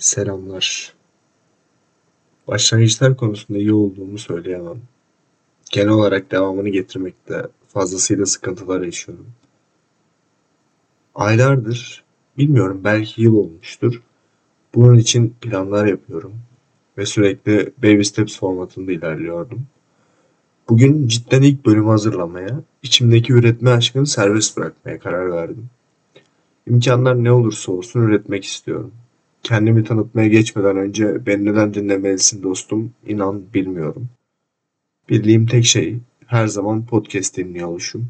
Selamlar. Başlangıçlar konusunda iyi olduğumu söyleyemem. Genel olarak devamını getirmekte fazlasıyla sıkıntılar yaşıyorum. Aylardır, bilmiyorum belki yıl olmuştur. Bunun için planlar yapıyorum ve sürekli baby steps formatında ilerliyordum. Bugün cidden ilk bölümü hazırlamaya, içimdeki üretme aşkını serbest bırakmaya karar verdim. İmkanlar ne olursa olsun üretmek istiyorum. Kendimi tanıtmaya geçmeden önce beni neden dinlemelisin dostum? İnan bilmiyorum. Bildiğim tek şey her zaman podcast dinliyor oluşum.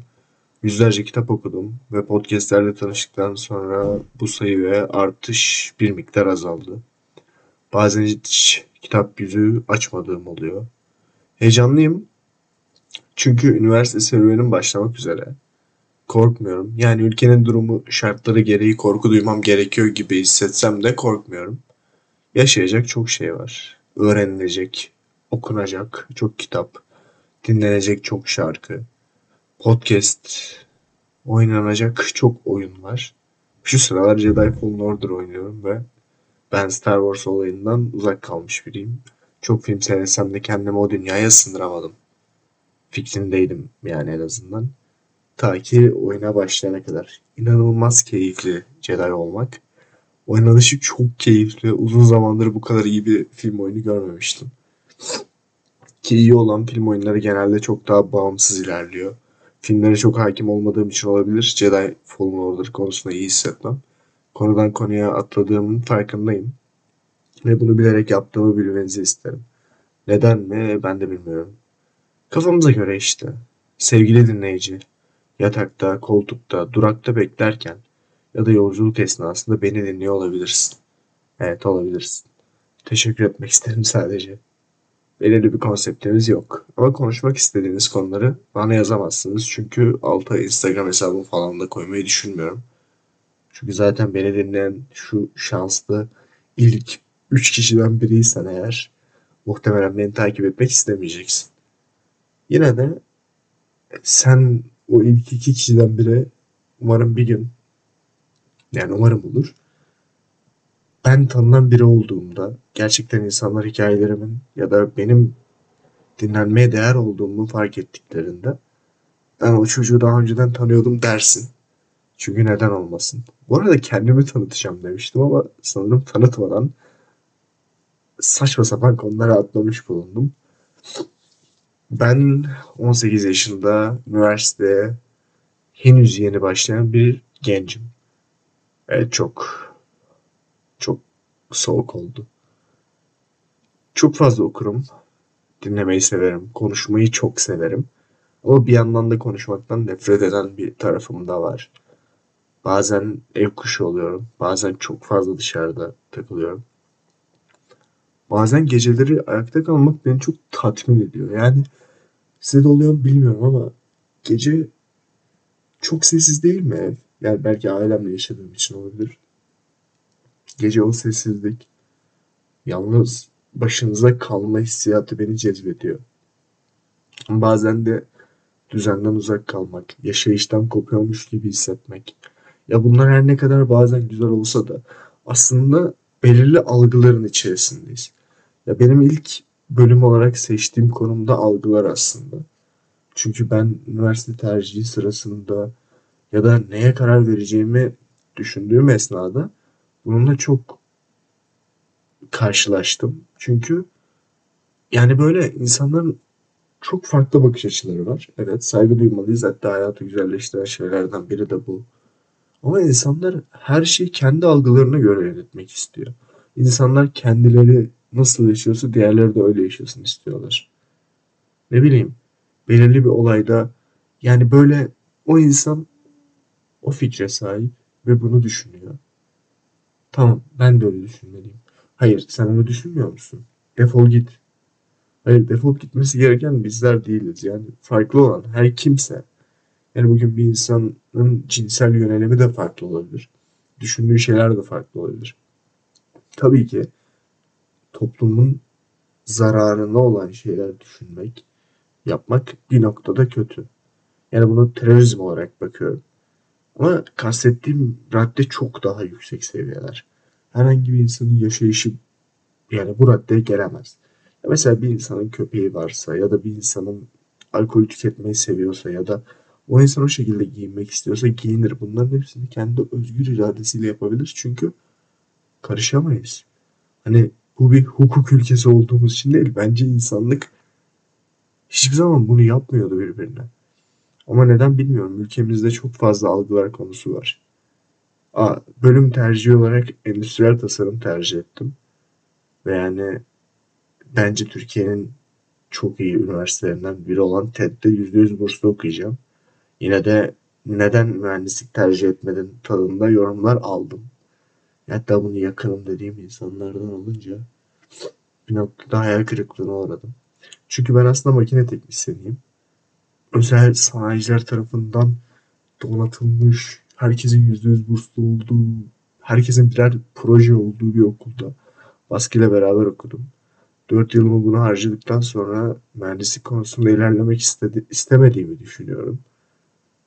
Yüzlerce kitap okudum ve podcastlerle tanıştıktan sonra bu sayı ve artış bir miktar azaldı. Bazen hiç kitap yüzü açmadığım oluyor. Heyecanlıyım çünkü üniversite serüvenim başlamak üzere. Korkmuyorum. Yani ülkenin durumu şartları gereği korku duymam gerekiyor gibi hissetsem de korkmuyorum. Yaşayacak çok şey var. Öğrenilecek, okunacak çok kitap, dinlenecek çok şarkı, podcast, oynanacak çok oyun var. Şu sıralar Jedi Fallen Order oynuyorum ve ben Star Wars olayından uzak kalmış biriyim. Çok film seyretsem de kendimi o dünyaya sındıramadım. Fikrindeydim yani en azından. Ta ki oyuna başlayana kadar. İnanılmaz keyifli Jedi olmak. Oynanışı çok keyifli. Uzun zamandır bu kadar iyi bir film oyunu görmemiştim. Ki iyi olan film oyunları genelde çok daha bağımsız ilerliyor. Filmlere çok hakim olmadığım için olabilir. Jedi Fallen Order konusunda iyi hissetmem. Konudan konuya atladığımın farkındayım. Ve bunu bilerek yaptığımı bilmenizi isterim. Neden mi ben de bilmiyorum. Kafamıza göre işte. Sevgili dinleyici, yatakta, koltukta, durakta beklerken ya da yolculuk esnasında beni dinliyor olabilirsin. Evet olabilirsin. Teşekkür etmek isterim sadece. Belirli bir konseptimiz yok. Ama konuşmak istediğiniz konuları bana yazamazsınız. Çünkü alta Instagram hesabımı falan da koymayı düşünmüyorum. Çünkü zaten beni dinleyen şu şanslı ilk 3 kişiden biriysen eğer muhtemelen beni takip etmek istemeyeceksin. Yine de sen o ilk iki kişiden biri umarım bir gün yani umarım olur. Ben tanınan biri olduğumda gerçekten insanlar hikayelerimin ya da benim dinlenmeye değer olduğumu fark ettiklerinde ben o çocuğu daha önceden tanıyordum dersin. Çünkü neden olmasın. Bu arada kendimi tanıtacağım demiştim ama sanırım tanıtmadan saçma sapan konulara atlamış bulundum. Ben 18 yaşında üniversiteye henüz yeni başlayan bir gencim. Evet çok çok soğuk oldu. Çok fazla okurum. Dinlemeyi severim. Konuşmayı çok severim. Ama bir yandan da konuşmaktan nefret eden bir tarafım da var. Bazen ev kuşu oluyorum. Bazen çok fazla dışarıda takılıyorum. Bazen geceleri ayakta kalmak beni çok tatmin ediyor. Yani size de oluyor mu bilmiyorum ama gece çok sessiz değil mi ev? Yani belki ailemle yaşadığım için olabilir. Gece o sessizlik, yalnız başınıza kalma hissiyatı beni cezbediyor. Bazen de düzenden uzak kalmak, yaşayıştan kopuyormuş gibi hissetmek. Ya bunlar her ne kadar bazen güzel olsa da aslında belirli algıların içerisindeyiz. Ya benim ilk bölüm olarak seçtiğim konumda algılar aslında. Çünkü ben üniversite tercihi sırasında ya da neye karar vereceğimi düşündüğüm esnada bununla çok karşılaştım. Çünkü yani böyle insanların çok farklı bakış açıları var. Evet saygı duymalıyız. Hatta hayatı güzelleştiren şeylerden biri de bu. Ama insanlar her şeyi kendi algılarına göre yönetmek istiyor. İnsanlar kendileri nasıl yaşıyorsa diğerleri de öyle yaşasın istiyorlar. Ne bileyim belirli bir olayda yani böyle o insan o fikre sahip ve bunu düşünüyor. Tamam ben de öyle düşünmeliyim. Hayır sen onu düşünmüyor musun? Defol git. Hayır defol gitmesi gereken bizler değiliz. Yani farklı olan her kimse. Yani bugün bir insanın cinsel yönelimi de farklı olabilir. Düşündüğü şeyler de farklı olabilir. Tabii ki toplumun zararına olan şeyler düşünmek, yapmak bir noktada kötü. Yani bunu terörizm olarak bakıyorum. Ama kastettiğim radde çok daha yüksek seviyeler. herhangi bir insanın yaşayışı yani bu raddeye gelemez. Ya mesela bir insanın köpeği varsa ya da bir insanın alkol tüketmeyi seviyorsa ya da o insan o şekilde giyinmek istiyorsa giyinir. Bunların hepsini kendi özgür iradesiyle yapabilir. Çünkü karışamayız. Hani bu bir hukuk ülkesi olduğumuz için değil. Bence insanlık hiçbir zaman bunu yapmıyordu birbirine. Ama neden bilmiyorum. Ülkemizde çok fazla algılar konusu var. Aa, bölüm tercihi olarak endüstriyel tasarım tercih ettim. Ve yani bence Türkiye'nin çok iyi üniversitelerinden biri olan TED'de %100 burslu okuyacağım. Yine de neden mühendislik tercih etmedin tadında yorumlar aldım. Hatta bunu yakınım dediğim insanlardan olunca bir noktada hayal kırıklığına uğradım. Çünkü ben aslında makine teknisyeniyim. Özel sanayiciler tarafından donatılmış, herkesin %100 burslu olduğu, herkesin birer proje olduğu bir okulda baskıyla beraber okudum. 4 yılımı buna harcadıktan sonra mühendislik konusunda ilerlemek istedi, istemediğimi düşünüyorum.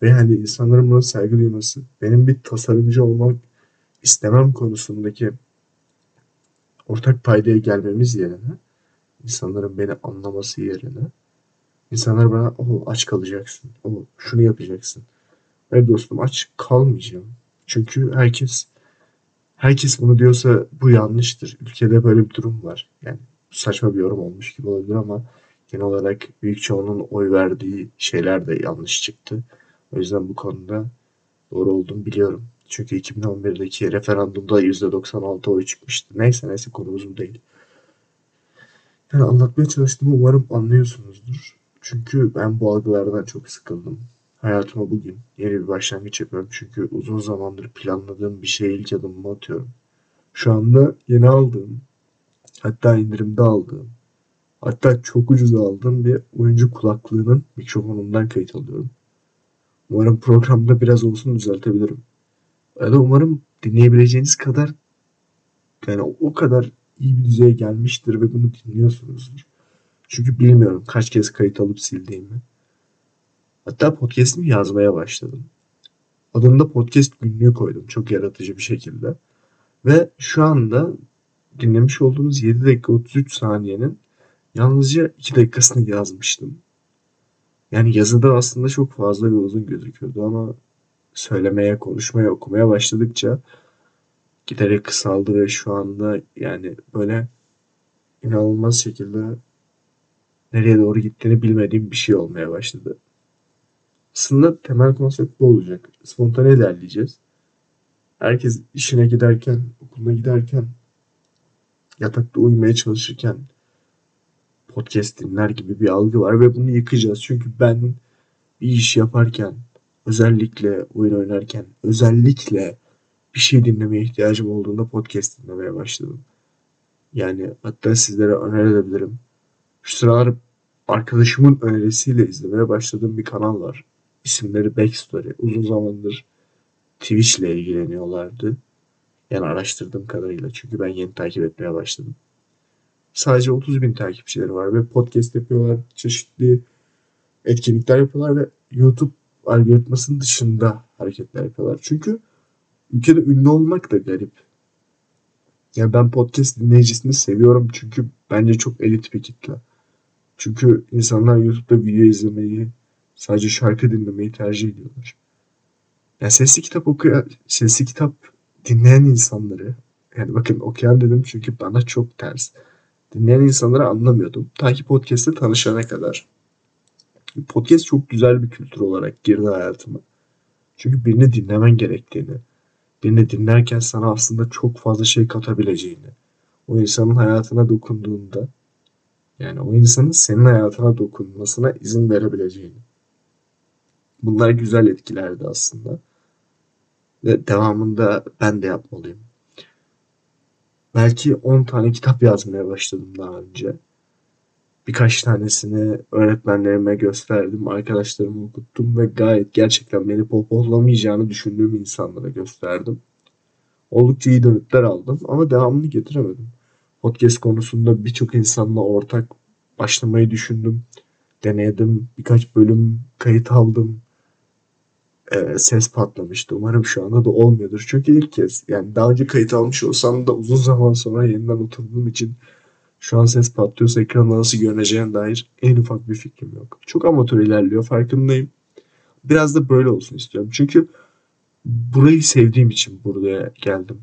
Ve hani insanların buna saygı duyması, benim bir tasarımcı olmak istemem konusundaki ortak paydaya gelmemiz yerine, insanların beni anlaması yerine, insanlar bana o aç kalacaksın, o şunu yapacaksın. Hayır dostum aç kalmayacağım. Çünkü herkes herkes bunu diyorsa bu yanlıştır. Ülkede böyle bir durum var. Yani saçma bir yorum olmuş gibi olabilir ama genel olarak büyük çoğunun oy verdiği şeyler de yanlış çıktı. O yüzden bu konuda doğru olduğunu biliyorum. Çünkü 2011'deki referandumda %96 oy çıkmıştı. Neyse neyse konumuz bu değil. Yani anlatmaya çalıştığımı umarım anlıyorsunuzdur. Çünkü ben bu algılardan çok sıkıldım. Hayatıma bugün yeni bir başlangıç yapıyorum. Çünkü uzun zamandır planladığım bir şeye ilk adımımı atıyorum. Şu anda yeni aldığım, hatta indirimde aldığım, hatta çok ucuz aldığım bir oyuncu kulaklığının mikrofonundan kayıt alıyorum. Umarım programda biraz olsun düzeltebilirim. Ya da umarım dinleyebileceğiniz kadar yani o kadar iyi bir düzeye gelmiştir ve bunu dinliyorsunuzdur. Çünkü bilmiyorum kaç kez kayıt alıp sildiğimi. Hatta podcast'imi yazmaya başladım. Adını da podcast günlüğü koydum çok yaratıcı bir şekilde. Ve şu anda dinlemiş olduğunuz 7 dakika 33 saniyenin yalnızca 2 dakikasını yazmıştım. Yani yazıda aslında çok fazla bir uzun gözüküyordu ama söylemeye, konuşmaya, okumaya başladıkça giderek kısaldı ve şu anda yani böyle inanılmaz şekilde nereye doğru gittiğini bilmediğim bir şey olmaya başladı. Aslında temel konsept bu olacak. Spontane ilerleyeceğiz. Herkes işine giderken, okuluna giderken, yatakta uyumaya çalışırken podcast dinler gibi bir algı var ve bunu yıkacağız. Çünkü ben bir iş yaparken, özellikle oyun oynarken, özellikle bir şey dinlemeye ihtiyacım olduğunda podcast dinlemeye başladım. Yani hatta sizlere önerebilirim. Şu sıralar arkadaşımın önerisiyle izlemeye başladığım bir kanal var. İsimleri Backstory. Uzun zamandır Twitch ile ilgileniyorlardı. Yani araştırdığım kadarıyla. Çünkü ben yeni takip etmeye başladım. Sadece 30 bin takipçileri var ve podcast yapıyorlar. Çeşitli etkinlikler yapıyorlar ve YouTube algoritmasının dışında hareketler yapıyorlar. Çünkü ülkede ünlü olmak da garip. Yani ben podcast dinleyicisini seviyorum çünkü bence çok elit bir kitle. Çünkü insanlar YouTube'da video izlemeyi, sadece şarkı dinlemeyi tercih ediyorlar. Yani sesli kitap okuyan, sesli kitap dinleyen insanları, yani bakın okuyan dedim çünkü bana çok ters. Dinleyen insanları anlamıyordum. Ta ki podcast'te tanışana kadar. Podcast çok güzel bir kültür olarak girdi hayatıma. Çünkü birini dinlemen gerektiğini, birini dinlerken sana aslında çok fazla şey katabileceğini, o insanın hayatına dokunduğunda, yani o insanın senin hayatına dokunmasına izin verebileceğini. Bunlar güzel etkilerdi aslında. Ve devamında ben de yapmalıyım. Belki 10 tane kitap yazmaya başladım daha önce. Birkaç tanesini öğretmenlerime gösterdim, arkadaşlarıma okuttum ve gayet gerçekten beni pohpohlamayacağını düşündüğüm insanlara gösterdim. Oldukça iyi dönütler aldım ama devamını getiremedim. Podcast konusunda birçok insanla ortak başlamayı düşündüm. Denedim, birkaç bölüm kayıt aldım. e, ses patlamıştı. Umarım şu anda da olmuyordur. Çünkü ilk kez yani daha önce kayıt almış olsam da uzun zaman sonra yeniden oturduğum için şu an ses patlıyorsa ekranda nasıl görüneceğine dair en ufak bir fikrim yok. Çok amatör ilerliyor farkındayım. Biraz da böyle olsun istiyorum. Çünkü burayı sevdiğim için buraya geldim.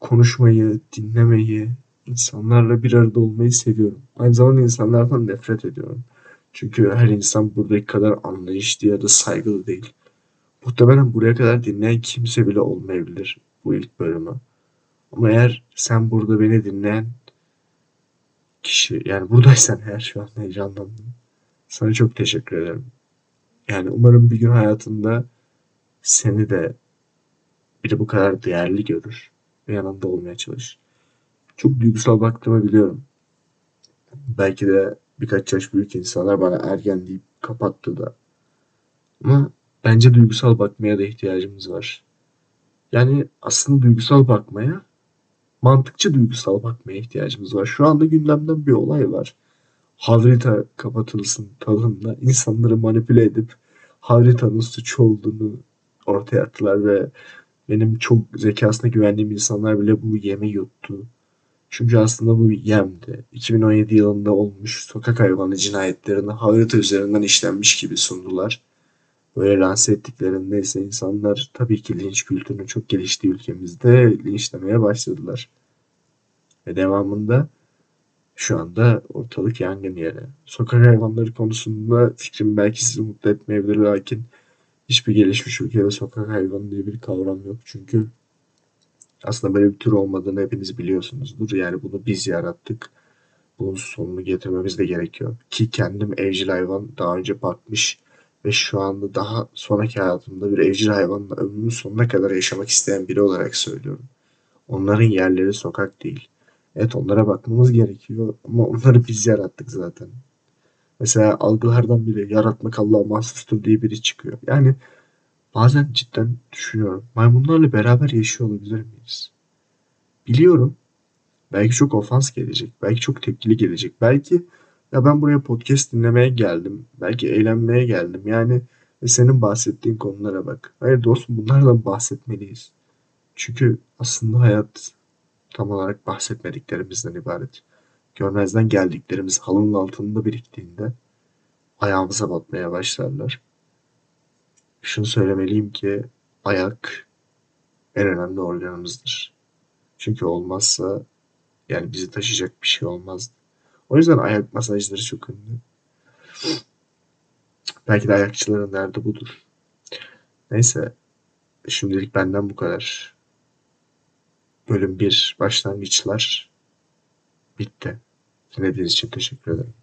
Konuşmayı, dinlemeyi, insanlarla bir arada olmayı seviyorum. Aynı zamanda insanlardan nefret ediyorum. Çünkü her insan buradaki kadar anlayışlı ya da saygılı değil. Muhtemelen buraya kadar dinleyen kimse bile olmayabilir bu ilk bölümü. Ama eğer sen burada beni dinleyen kişi yani buradaysan eğer şu an heyecanlandım. Sana çok teşekkür ederim. Yani umarım bir gün hayatında seni de biri bu kadar değerli görür ve yanında olmaya çalışır. Çok duygusal baktığımı biliyorum. Belki de birkaç yaş büyük insanlar bana ergen deyip kapattı da. Ama bence duygusal bakmaya da ihtiyacımız var. Yani aslında duygusal bakmaya, mantıkçı duygusal bakmaya ihtiyacımız var. Şu anda gündemden bir olay var. Havrita kapatılsın tadında insanları manipüle edip Havrita'nın suç olduğunu ortaya attılar ve benim çok zekasına güvendiğim insanlar bile bu yemi yuttu. Çünkü aslında bu yemdi. 2017 yılında olmuş sokak hayvanı cinayetlerini harita üzerinden işlenmiş gibi sundular. Böyle lanse ettiklerinde ise insanlar tabii ki linç kültürünün çok geliştiği ülkemizde linçlemeye başladılar. Ve devamında şu anda ortalık yangın yeri. Sokak hayvanları konusunda fikrim belki sizi mutlu etmeyebilir lakin hiçbir gelişmiş ülkede sokak hayvanı diye bir kavram yok. Çünkü aslında böyle bir tür olmadığını hepiniz biliyorsunuzdur. Yani bunu biz yarattık. Bunun sonunu getirmemiz de gerekiyor. Ki kendim evcil hayvan daha önce bakmış ve şu anda daha sonraki hayatımda bir evcil hayvanla ömrümün sonuna kadar yaşamak isteyen biri olarak söylüyorum. Onların yerleri sokak değil. Evet onlara bakmamız gerekiyor ama onları biz yarattık zaten. Mesela algılardan biri yaratmak Allah'a mahsustur diye biri çıkıyor. Yani bazen cidden düşünüyorum. Maymunlarla beraber yaşıyor olabilir miyiz? Biliyorum. Belki çok ofans gelecek. Belki çok tepkili gelecek. Belki ya ben buraya podcast dinlemeye geldim. Belki eğlenmeye geldim. Yani senin bahsettiğin konulara bak. Hayır dostum bunlardan bahsetmeliyiz. Çünkü aslında hayat tam olarak bahsetmediklerimizden ibaret. Görmezden geldiklerimiz halının altında biriktiğinde ayağımıza batmaya başlarlar. Şunu söylemeliyim ki ayak en önemli organımızdır. Çünkü olmazsa yani bizi taşıyacak bir şey olmaz. O yüzden ayak masajları çok ünlü. Belki de ayakçıların derdi budur. Neyse şimdilik benden bu kadar. Bölüm 1 başlangıçlar bitti. Dinlediğiniz için teşekkür ederim.